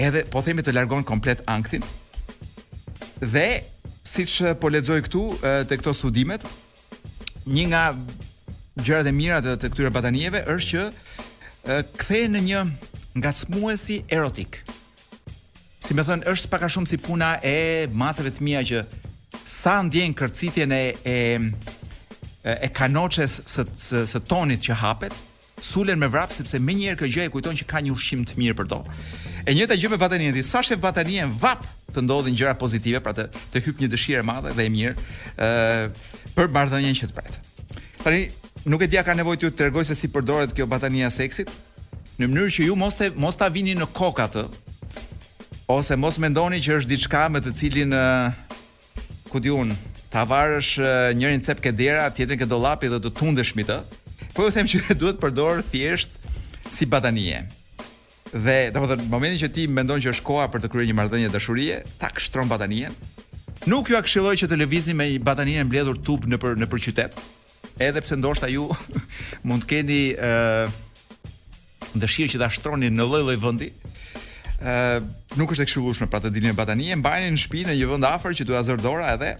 Edhe po themi të largon komplet ankthin. Dhe siç po lexoj këtu te këto studimet, një nga gjërat e mira të, të këtyre batanijeve është që kthehen në një ngacmues erotik. Si me thënë, është pak a shumë si puna e maceve të mia që sa ndjen kërcitjen e e e kanoçes së, së së tonit që hapet, Sulen me vrap sepse menjëherë kjo gjë u kujton që ka një ushqim të mirë për to. E njëjta gjë me batanien, ti sa shef batanien, vap, të ndodhin gjëra pozitive, pra të të hyp një dëshirë e madhe dhe e mirë, ë për marrëdhënien që të pret. Tani nuk e di a ka nevojë t'ju tregoj se si përdoret kjo batania e seksit, në mënyrë që ju mos të mos ta vini në kokë atë ose mos mendoni që është diçka me të cilin ku di un, ta varësh njërin cep ke dera, tjetrin ke dollapi dhe të tundesh mbi të. Po ju them që duhet përdor thjesht si batanie. Dhe, domethënë, në momentin që ti mendon që është koha për të kryer një marrëdhënie dashurie, tak shtron batanien. Nuk jua këshilloj që të lëvizni me një batanie mbledhur tub nëpër nëpër qytet. Edhe pse ndoshta ju mund të keni ë uh, dëshirë që ta shtroni në lloj-lloj vendi, ë nuk është e këshillueshme pra të dilni me batanie, mbajeni në shtëpi në një vend afër që duhet ta zërë dora edhe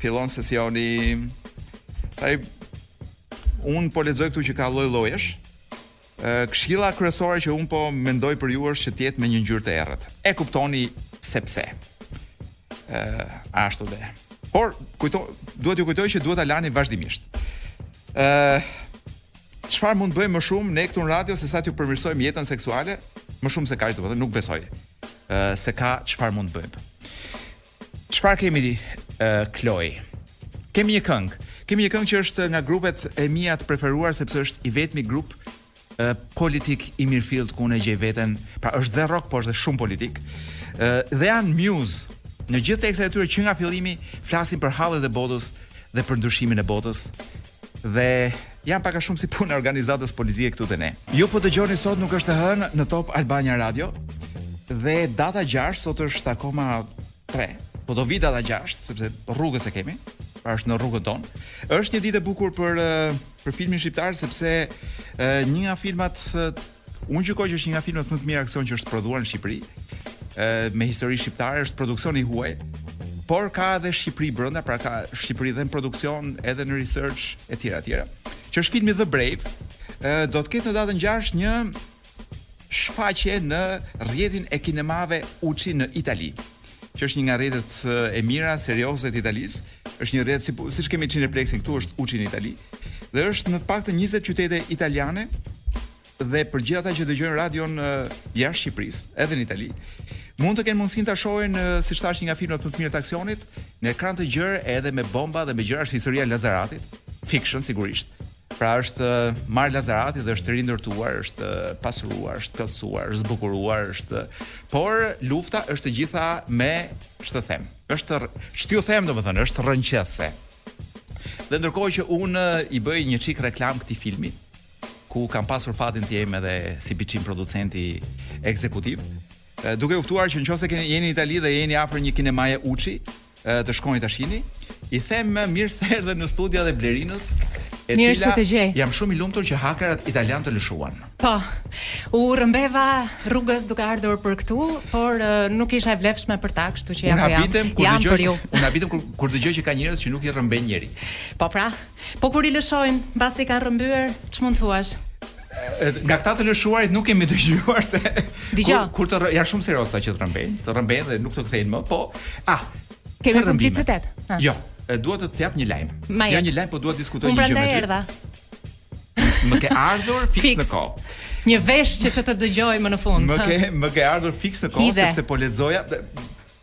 fillon sesioni. Ai un po lexoj këtu që ka lloj-llojesh. ë këshilla kryesore që un po mendoj për ju është që të jetë me një ngjyrë të errët. E kuptoni sepse. ë ashtu dhe. Por kujto duhet ju kujtoj që duhet ta lani vazhdimisht. ë Çfarë mund të bëjmë më shumë ne këtu në radio sesa t'ju përmirësojmë jetën seksuale? Më shumë se kaq domethënë nuk besoj ë se ka çfarë mund të bëjmë. Çfarë kemi ti ë Kloi? Kemi një këngë. Kemi një këngë që është nga grupet e mia të preferuar sepse është i vetmi grup ë politik i mirëfillt ku unë gjej veten, pra është dhe rock, por është dhe shumë politik. ë dhe janë Muse. Në gjithë tekstet e tyre që nga fillimi flasin për hallet e botës dhe për ndryshimin e botës, Dhe janë pak a shumë si punë e organizatës politike këtu te ne. Ju po dëgjoni sot nuk është e hënë në Top Albania Radio dhe data 6 sot është akoma 3. Po do vi data 6 sepse rrugës e kemi, pra është në rrugën tonë. Është një ditë e bukur për për filmin shqiptar sepse një nga filmat Unë gjykoj që është një nga filmat më të mirë aksion që është prodhuar në Shqipëri. Ë me histori shqiptare është produksion i huaj, por ka edhe Shqipëri brenda, pra ka Shqipëri dhe në produksion, edhe në research etj etj. Që është filmi The Brave, ë do të ketë në datën 6 një shfaqje në rrjetin e kinemave Uçi në Itali. që është një nga rrjetet e mira serioze të Italisë. Është një rrjet si siç kemi Cineplexin këtu është Uçi në Itali dhe është në të paktën 20 qytete italiane dhe për gjithë ata që dëgjojnë radion jashtë Shqipërisë, edhe në Itali, mund të kenë mundësinë ta shohin siç thashë një nga filmat më të mirë të aksionit në ekran të gjerë edhe me bomba dhe me gjëra si historia e Lazaratit, fiction sigurisht. Pra është marrë Lazarati dhe është rindërtuar, është pasuruar, është plotësuar, është zbukuruar, është por lufta është e gjitha me ç'të them. Është ç'të them domethënë, është rrëqethëse. Dhe ndërkohë që un i bëj një çik reklam këtij filmi, ku kam pasur fatin të jem edhe si biçim producenti ekzekutiv, Duke u ftuar që nëse keni jeni në Itali dhe jeni afër një kinemaje Uçi, të shkoni ta shihni. I them mirë se erdhe në studio edhe Blerinës, e
mirë se të gjej.
jam shumë i lumtur që hakerat italianë të lëshuan.
Po. U rrëmbeva rrugës duke ardhur për këtu, por nuk isha e vlefshme për ta, kështu që
jam
jam.
Unë
habitem
kur dëgjoj. Unë habitem kur kur dëgjoj që ka njerëz që nuk i rrëmbejnë njerëj.
Po pra. Po kur i lëshojnë, mbasi i kanë rrëmbyer, ç'mund të
thuash? nga këta të lëshuarit nuk kemi dëgjuar se kur, kur të janë shumë seriozë ata që të rrëmbejnë, të rrëmbejnë dhe nuk të kthejnë më, po ah,
kemi publicitet. Ah.
Jo, dua të të jap një lajm.
Jo
një lajm, po dua të diskutoj një gjë me ty.
Erdha.
Më ke ardhur fiks,
fiks.
në kohë.
Një vesh që të të dëgjoj më në fund.
Më ke më ke ardhur fiks në kohë sepse po lexoja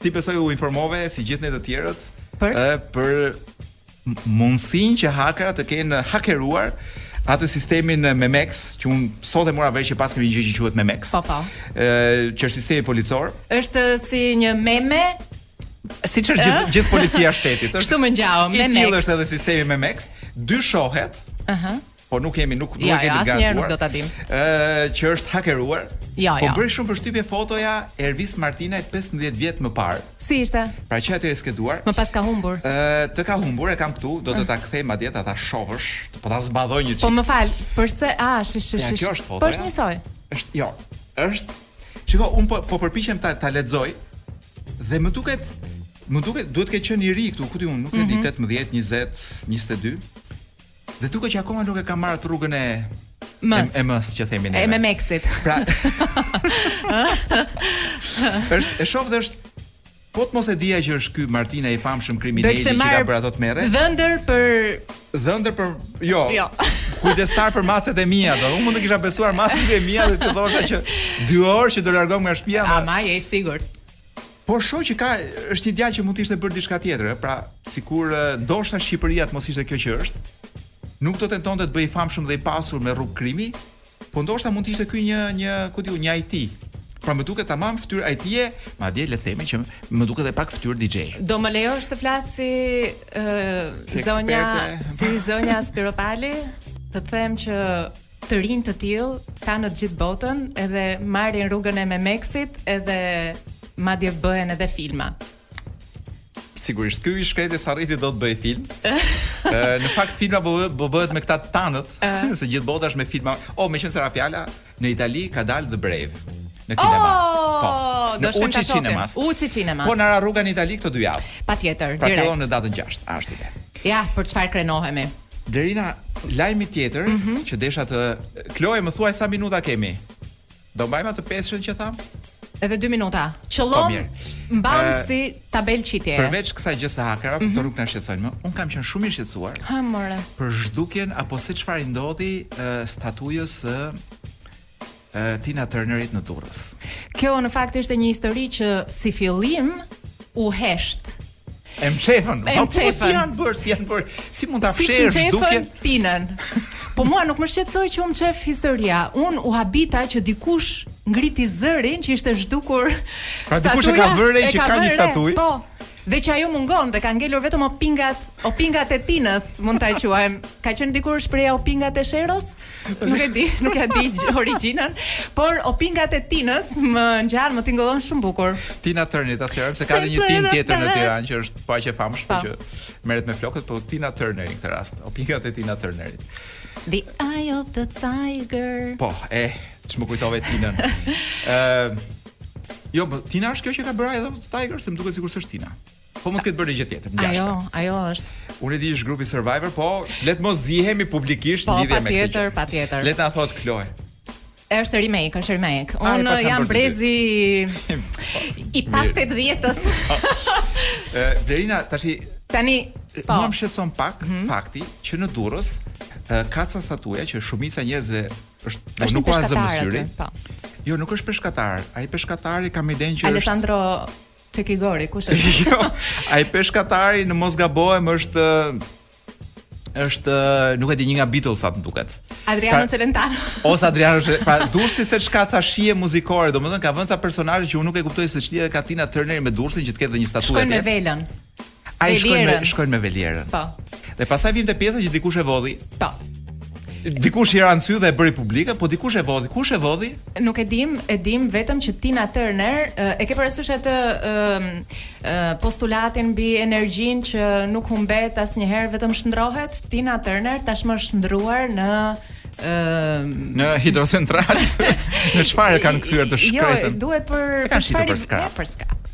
Ti besoj u informove si gjithë ne të tjerët
për
e, për mundësinë që hakera të kenë hakeruar atë sistemin Memex, që un sot e mora vesh që paskemi një gjë që quhet Memex.
Po po.
Ë, që është sistemi policor.
Është si një meme
Si çfarë gjithë gjith policia e shtetit.
Kështu më ngjau Memex.
I tillë është edhe sistemi Memex, dyshohet.
Aha. Uh -huh.
Po nuk kemi, nuk nuk
ja,
kemi garantuar.
Asnjëherë nuk do ta dim.
Ë që është hakeruar.
Ja,
po
ja.
bëri shumë përshtypje fotoja e Ervis Martinajt 15 vjet më parë.
Si ishte?
Pra që atë s'e ke parë.
Më pas ka humbur.
Ë të ka humbur, e kam këtu, do të ta kthej madje ta ta shohësh, po ta zmadhoj një çik.
Po më fal, përse a shi shi shi.
Kjo është foto.
Po është njësoj.
Është jo. Është Shiko, un po po përpiqem ta ta lexoj dhe më duket më duket duhet të ketë qenë i ri këtu, ku ta di un, nuk e di 18, 20, 22. Dhe duket që akoma nuk e ka marrë atë rrugën e
Mem-s.
E, e Mem-s që themi ne.
E Memexit.
Pra. është e shoh dhe është Po të mos e dija që është ky Martina i famshëm
krimineli
që ka bërë ato të merre.
Dhëndër për
dhëndër për jo.
Jo.
Kujdestar për macet e mia, do. Unë mund të kisha besuar macet e mia dhe të thosha që dy orë që do largohem nga shtëpia.
Ama je i sigurt.
Po shoh që ka është një djalë që mund të ishte bërë diçka tjetër, ë, pra sikur ndoshta Shqipëria të mos ishte kjo që është, nuk do tentonte të bëhej i famshëm dhe i pasur me rrugë krimi, po ndoshta mund të ishte ky një një, ku di unë, një IT. Pra më duket tamam fytyrë IT-e, madje le të themi që më duket edhe pak fytyrë DJ.
Do më lejosh të flas si ë
si
zonja si zonja Spiropali? Të them që të rinj të tillë ka në të gjithë botën edhe marrin rrugën e Memexit edhe madje bëhen edhe filma.
Sigurisht, ky i shkreti s'arriti dot të bëj film. në fakt filma po po bëhet me këta tanët, se gjithë bota është me filma. O, oh, meqenëse ra fjala, në Itali ka dalë The Brave në kinema.
Oh, po. Do
të
shkojmë
kinema.
UCI
Cinemas. Po ne rrugën në Itali këto dy javë.
Patjetër,
pra,
direkt.
Pra fillon në datën 6, ashtu është.
Ja, për çfarë krenohemi.
Blerina, lajmi tjetër
mm -hmm.
që desha të Kloe më thuaj sa minuta kemi. Do mbajmë atë peshën që tham?
Edhe 2 minuta. Qëllon
po,
mbamë
uh,
si tabelë qitje.
Përveç kësaj gjë se hakerat,
mm
-hmm. nuk na shqetësojnë më. Un kam qenë shumë i shqetësuar.
Ha more.
Për zhdukjen apo se çfarë i ndodhi uh, statujës së uh, e Tina Turnerit në Durrës.
Kjo në fakt ishte një histori që si fillim u hesht.
E mçefën.
E
po, po, mçefën. Si
ia
kanë bërë, si ia kanë bërë. Si mund ta fshehësh
si
duke
Tinën. Po mua nuk më shqetësoi që u mçef historia. Un u habita që dikush ngriti zërin që ishte zhdukur.
Pra dikush e ka vënë re që ka një statujë.
Po. Dhe që ajo mungon dhe ka ngelur vetëm opingat, opingat e Tinës, mund ta quajmë. Ka qenë dikur shprehja opingat e Sheros? Nuk e di, nuk ia di origjinën, por opingat e Tinës më ngjan, më tingëllon shumë bukur.
Tina Turner, ta sqarojmë se ka edhe një Tinë tjetër në Tiranë që është po aq e famshme
po.
që merret me flokët, por Tina Turner në këtë rast, opingat e Tina Turnerit.
The Eye of the Tiger.
Po, e, ç'më kujtove Tinën. Ëm Jo, po Tina është kjo që ka bërë Eye of the Tiger, se më duket sikur s'është Tina. Po mund të ketë bërë gjë tjetër. Ngjashme.
Ajo, ajo është.
Unë e di është grupi Survivor, po le të mos zihemi publikisht
po,
lidhje me këtë.
Po
patjetër,
patjetër.
Le ta thotë Kloe.
Është remake, është remake.
Ah,
Unë jam brezi i pas 80-s.
Ë, Blerina, tashi
tani po.
Mua më shqetëson pak
mm -hmm.
fakti që në Durrës ka ca statuja që shumica e njerëzve Është, po,
është
nuk ka zë në
sy. Po.
Jo, nuk është peshkatar. Ai peshkatari kam idenë që
Alessandro është Çekigori, kush është?
jo, ai peshkatari në mos gabohem është është nuk e di një nga Beatles atë duket.
Adriano
pra,
Celentano.
Ose Adriano, pra Durrësi seç ka ca shije muzikore, domethënë ka vënë ca personazhe që unë nuk e kuptoj se ç'lidhje ka Tina Turner me Durrësin që të ketë një statuetë.
Shkon me Velën.
Ai shkojnë me shkojnë me Velierën.
Po.
Dhe pastaj vijmë te pjesa që dikush e vodhi.
Po.
Dikush i ra në sy dhe e bëri publike, po dikush e vodhi. Kush e vodhi?
Nuk e dimë, e dimë vetëm që Tina Turner e ke parasysh atë postulatën mbi energjinë që nuk humbet asnjëherë, vetëm shndërrohet. Tina Turner tashmë është shndërruar në
në hidrocentral. në çfarë kanë kthyer të
jo,
shkretën?
Jo, duhet për
për
çfarë?
Për skrap.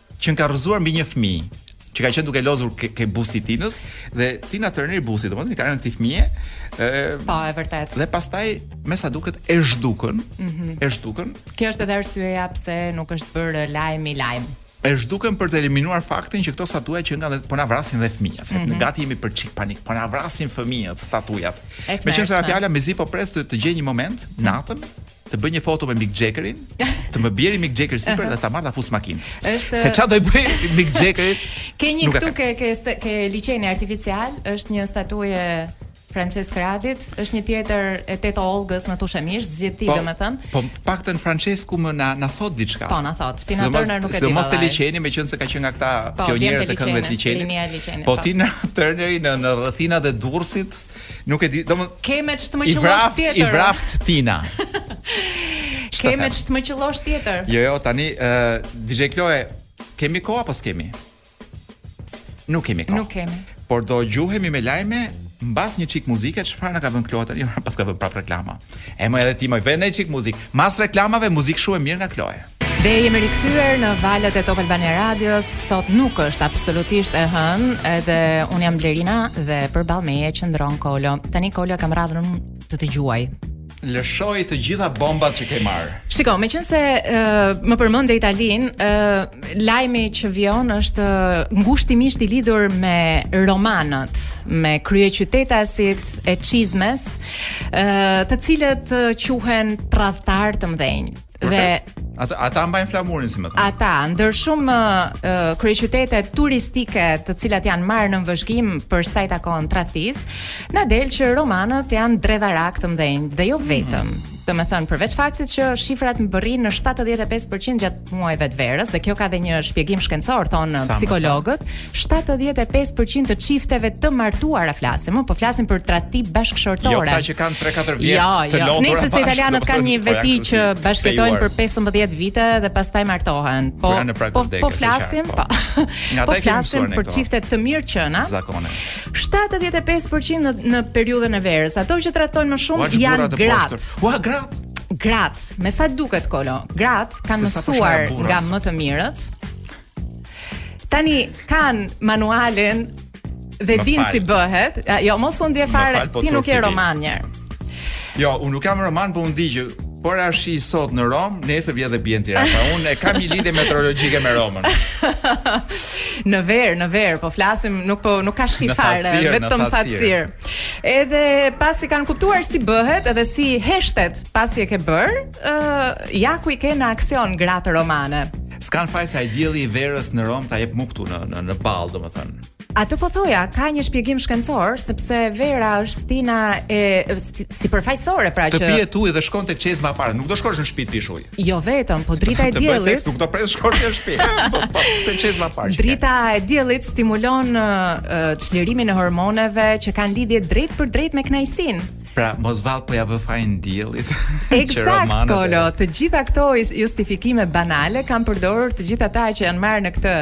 që ka rrëzuar mbi një fëmijë që ka qenë duke lozur ke, ke busti Tinës dhe Tina Turneri busti, domethënë ka rënë te ky fëmijë. Ë
Po, e vërtetë.
Dhe pastaj me sa duket e zhdukën, mm -hmm. e zhdukën.
Kjo është edhe arsyeja pse nuk është bërë lajmi lajm.
E zhdukën për të eliminuar faktin që këto statujat që nga dhe po na vrasin dhe fëmijët, se mm -hmm. gati jemi për çik panik, po na vrasin fëmijët statujat. Meqenëse
ra
fjala mezi po pres të, të gjej një moment natën, të bëj një foto me Mick Jaggerin, të më bjerë Mick Jagger sipër dhe ta marr ta fus në makinë.
Është
Se çfarë do i bëj Mick Jaggerit?
Ke një këtu ke ke ke liqeni artificial, është një statujë e Françesk Radit, është një tjetër e Teto Ollgës në Tushemisht, zgjidh ti po, domethënë.
Po të paktën Françesku më na na thotë diçka.
Po na thotë, Tina Turner nuk e di.
Sidomos te liqeni meqenëse ka qenë nga këta
po, pionierë
të këngëve të
liqenit.
Po,
po
Tina Turner në në rrethinat e Durrësit. Nuk e di, do më...
Ke me që
të
më
qëllosh
tjetër.
I vraftë Tina.
Ke me që të më qëllosh tjetër.
Jo, jo, tani, uh, DJ Kloe, kemi kohë apo s'kemi? Nuk kemi kohë.
Nuk kemi.
Por do gjuhemi me lajme mbas një çik muzike, çfarë na ka vënë Kloe tani, paska vënë prap reklama. E më edhe ti më vër një çikë muzikë. Mas reklamave muzikë shumë e mirë nga Kloe.
Dhe jemi rikthyer në valët e Top Albania Radios. Sot nuk është absolutisht e hënë, edhe unë jam Blerina dhe përball meje qëndron Kolo. Tani Kolo kam radhën të të gjuaj.
Lëshoji të gjitha bombat që ke marrë.
Shiko, meqenëse uh, më përmende Italinë, uh, lajmi që vijon është ngushtimisht i lidhur me romanët, me kryeqytetasit e çizmes, të cilët quhen tradhtarë të mëdhenj. Dhe
ata ata mbajnë flamurin si me thënë.
Ata ndër shumë uh, kryeqytete turistike të cilat janë marrë në vëzhgim për sa i takon tradhtisë, na del që romanët janë dredharakë të mëdhenj dhe jo vetëm. Mm -hmm. Domethënë, përveç faktit që shifrat mbërrijnë në 75% gjatë muajve të verës dhe kjo ka dhe një shpjegim shkencor thonë psikologët 75% të çifteve të martuara flasim po flasim për tradhti bashkëshortore
jo ata që kanë 3-4 vjet
jo,
të
jo.
lodhur
nëse se italianët kanë një
po
veti që
bashkëjetojnë
për 15 vite dhe pastaj martohen po
po,
po flasim po
nga
po flasim për çifte të mirëqëna
zakone
75% në, në periudhën e verës ato që tradhtojnë më shumë janë gratë
ua gratë
gratë Me sa duket Kolo, gratë kanë mësuar nga më të mirët. Tani kanë manualin dhe din si bëhet. Jo, mos u ndje fare,
po
ti nuk je roman njëri.
Jo, unë nuk jam roman, po unë di që po ra shi sot në Romë, nesër vjen dhe bie në Tiranë. Pra unë e kam një lidhje meteorologjike me Romën.
në verë, në verë, po flasim, nuk po nuk ka shi fare, vetëm
thatësirë.
Edhe pasi kanë kuptuar si bëhet edhe si heshtet pasi e ke bërë, ë uh, ja ku i ke në aksion gratë romane.
S'kanë faj se ai dielli i verës në Romë ta jep mu këtu në në, në ballë, domethënë.
Atë po thoja, ka një shpjegim shkencor, sepse vera është stina e sipërfaqësores, pra që...
Të pihet ujë dhe shkon te çezma e parë, nuk do shkosh në shpi të pish ujë.
Jo vetëm, po drita e diellit.
Të bësh seks nuk do presësh të shkosh në shtëpi. Po, po, te çezma e parë.
Drita e diellit stimulon çlirimin e hormoneve që kanë lidhje drejtpërdrejt me kënaqësinë.
Pra, mos vallë po ia vë fajin diellit.
Eksakt, Kolo, të gjitha këto justifikime banale kanë përdorur të gjithë ata që janë marrë në këtë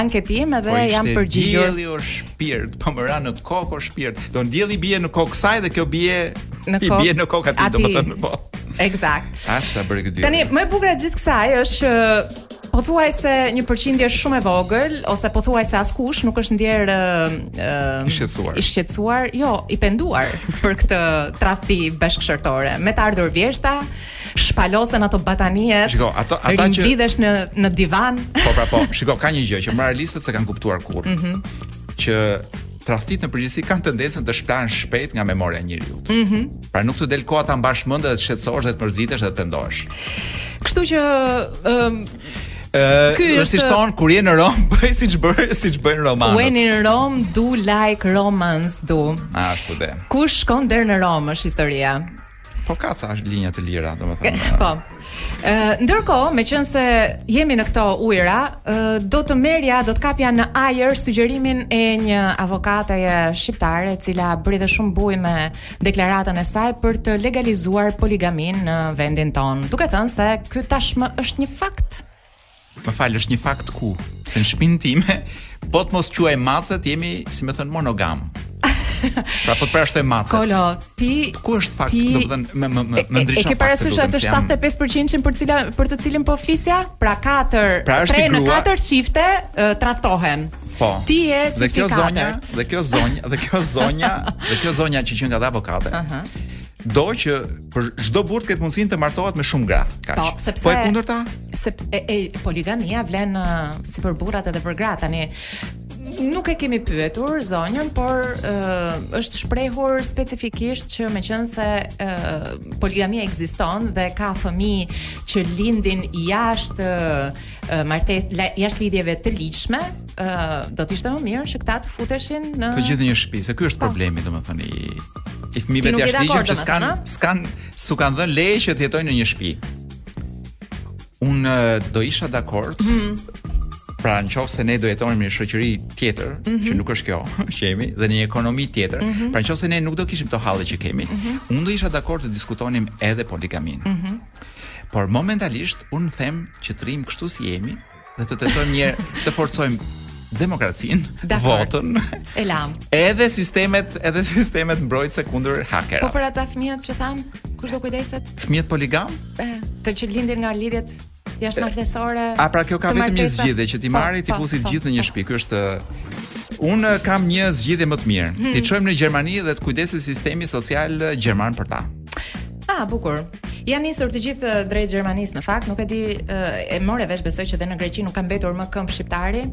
anketim dhe
po i
janë përgjigjur.
Dielli o shpirt, po më ra në kokë o shpirt. Don dielli bie në kokë saj dhe kjo bie
në kokë.
I bie në kokë
aty,
domethënë, po.
Eksakt.
Ai s'e bëri këtë
Tani më e bukura e gjithë kësaj është që pothuajse një përqindje shumë e vogël ose pothuajse askush nuk është ndjerë ë
i shqetësuar.
I shqetësuar, jo, i penduar për këtë tradhti bashkëshortore. Me të ardhur vjeshta, shpalosen ato batanijet.
Shiko, ato ata që
lidhesh në në divan.
Po pra po, shiko, ka një gjë që moralistët s'e kanë kuptuar kurrë.
Mm -hmm.
Që tradhtitë në përgjithësi kanë tendencën të shplahen shpejt nga memoria e njeriut.
Ëh.
Mm pra nuk të del koha ta mbash mend dhe të shqetësohesh dhe të mërzitesh dhe të pendohesh.
Kështu që ëm Ky është
si thonë kur je në Romë, bëj siç bëj, siç bëjnë romanët.
When in Rome do like Romans do.
Ashtu dhe.
Kush shkon deri në Romë është historia.
Po ka ca linja të lira, domethënë.
Po. Ë ndërkohë, meqenëse jemi në këto ujëra, do të merrja, do të kapja në ajër sugjerimin e një avokateje shqiptare, e cila bëri dhe shumë bujë me deklaratën e saj për të legalizuar poligaminë në vendin tonë, duke thënë se ky tashmë është një fakt.
Më fal, është një fakt ku se në shpinë time, po të mos quajmë macet, jemi, si më thënë, monogam. Pra po të përjashtojmë macet.
Kolo, ti
ku është fakt,
ti,
domethën me me me
me
ndriçon.
E ke parasysh atë 75% për cila për të cilin po flisja? Pra katër,
pra
tre në katër çifte tradhtohen.
Po.
Ti je çifti katër.
Dhe kjo zonja, dhe kjo zonja, dhe kjo zonja, dhe kjo zonja që qenka avokate.
Ëh.
Do që Për çdo burrë të ketë mundësinë të martohet me shumë gra. Kaq.
Po, sepse
po e kundërta?
Sepse e, e, poligamia vlen uh, si për burrat edhe për gratë tani. Nuk e kemi pyetur zonjën, por uh, është shprehur specifikisht që meqense uh, poligamia ekziston dhe ka fëmijë që lindin jashtë uh, martese, jashtë lidhjeve të ligjshme, ë uh, do të ishte më mirë që këta të futeshin në
Të gjithë në një shtëpi, se ky është po. problemi, domethënë i i fëmijëve të
jashtëligjshëm
që s'kan s'kan s'u kanë dhënë leje që të jetojnë në një shtëpi. Unë do isha dakord.
Mm -hmm.
Pra në qoftë se ne do jetonim në një shoqëri tjetër,
mm -hmm.
që mhm. nuk është kjo që jemi, dhe një ekonomi tjetër, mm -hmm. pra në qoftë se ne nuk do kishim këto halle që kemi,
mm -hmm.
unë do isha dakord të diskutonim edhe poligaminë. Mm -hmm. Por momentalisht unë them që të rrim kështu si jemi dhe të tentojmë një herë të forcojmë demokracinë, votën,
e lam.
Edhe sistemet, edhe sistemet mbrojtëse kundër
hakerëve.
Po
për ata fëmijët që thamë, kush do kujdeset?
Fëmijët poligam?
E, ata që lindin nga lidhjet jashtëmartesore.
A pra kjo ka vetëm një zgjidhje që t'i
po,
marrë t'i
po,
fusë
po,
gjithë në një shpi. Ky është Unë kam një zgjidhje më të mirë.
Hmm.
T'i çojmë në Gjermani dhe të kujdeset sistemi social gjerman për ta.
Ah, bukur. Janë nisur të gjithë eh, drejt Gjermanisë në fakt, nuk e di eh, e more vesh besoj që dhe në Greqi nuk ka mbetur më këmbë shqiptari.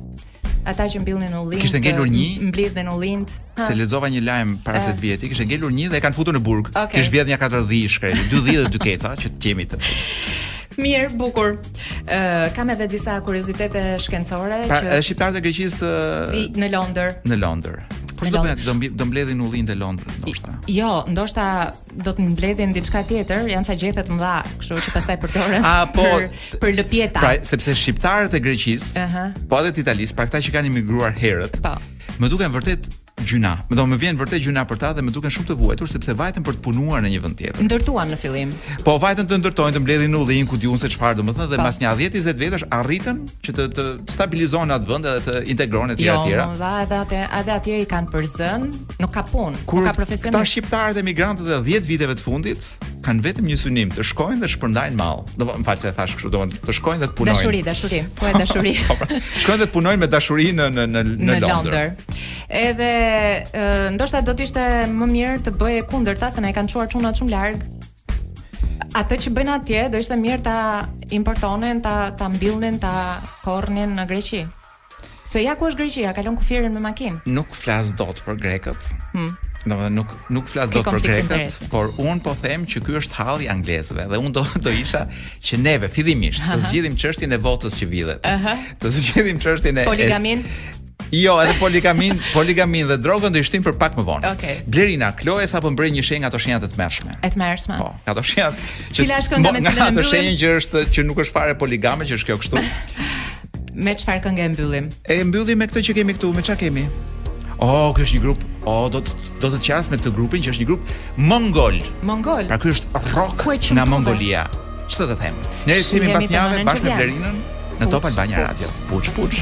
Ata që mbillnin ullinj.
Kishte ngelur
eh,
një.
Mblidhnin ullinj.
Se lexova një lajm para se të vija te ti, kishte ngelur një dhe e kanë futur në burg.
Okay.
Kish vjedhur nja katër dhi i shkreti, dy dhi dhe dy keca që të jemi të.
Mirë, bukur. Ë kam edhe disa kuriozitete shkencore
pra,
që
shqiptarët e Greqisë
në Londër.
Në Londër.
Po
do bëhet do do mbledhin ullinjtë e Londrës ndoshta.
Jo, ndoshta do të mbledhin diçka tjetër, janë ca gjethe të mëdha, kështu që pastaj përdoren.
A po
për, për lëpjeta.
Pra, sepse shqiptarët e Greqisë,
uh -huh.
po edhe të Italisë, pra këta që kanë emigruar herët.
Po.
Më duken vërtet gjynah. Domethënë, më vjen vërtet gjynah për ta dhe më duken shumë të vuajtur sepse vajtën për të punuar në një vend tjetër.
Ndërtuan në fillim.
Po vajtën të ndërtojnë, të mbledhin ullinj, ku di unë se çfarë, domethënë dhe pas një 10-20 vjetësh arritën që të të stabilizohen në atë vend edhe të integrohen etj
jo,
etj.
Jo, dha edhe atë, edhe atje i kanë përzënë, nuk ka punë, nuk ka
profesion.
Këta
shqiptarët emigrantët e 10 viteve të fundit, kanë vetëm një synim të shkojnë dhe shpërndajnë mall. Do më fal se e thash kështu, do të shkojnë dhe të punojnë.
Dashuri, dashuri, po e dashuri.
Po, pra, shkojnë dhe të punojnë me dashuri në në në në Londër.
Edhe ndoshta do të ishte më mirë të bëje e kundërta se na i kanë çuar çunat shumë larg. Ato që bëjnë atje do ishte mirë ta importonin, ta ta mbillnin, ta korrnin në Greqi. Se ja ku është Greqia, kalon kufirin me makinë.
Nuk flas dot për grekët.
Hmm.
Domethënë nuk nuk flas dot për grekët, por un po them që ky është halli i anglezëve dhe un do doja që ne fillimisht të zgjidhim çështjen e votës që vidhet. Të zgjidhim çështjen e
poligamin.
Jo, edhe poligamin, poligamin dhe drogën do i shtyjmë për pak më vonë.
Okay.
Blerina, Kloe sa po më bën një shenjë nga ato shenjat e tmerrshme.
E tmerrshme.
Po, nga ato shenjat që
Cila është kënga me cilën e mbyllim?
Ato shenjë që është që nuk është fare poligame, që është kjo kështu.
Me çfarë kënge e mbyllim?
E mbyllim me këtë që kemi këtu, me ça kemi? Oh, ky është një grup. Oh, do të do të qash me këtë grupin që është një grup mongol.
Mongol.
Pra ky është rock nga Mongolia. Ç'do të them? Ne jemi pas një
jave
bashkë me Blerinën në Top Albania Radio. Puç puç.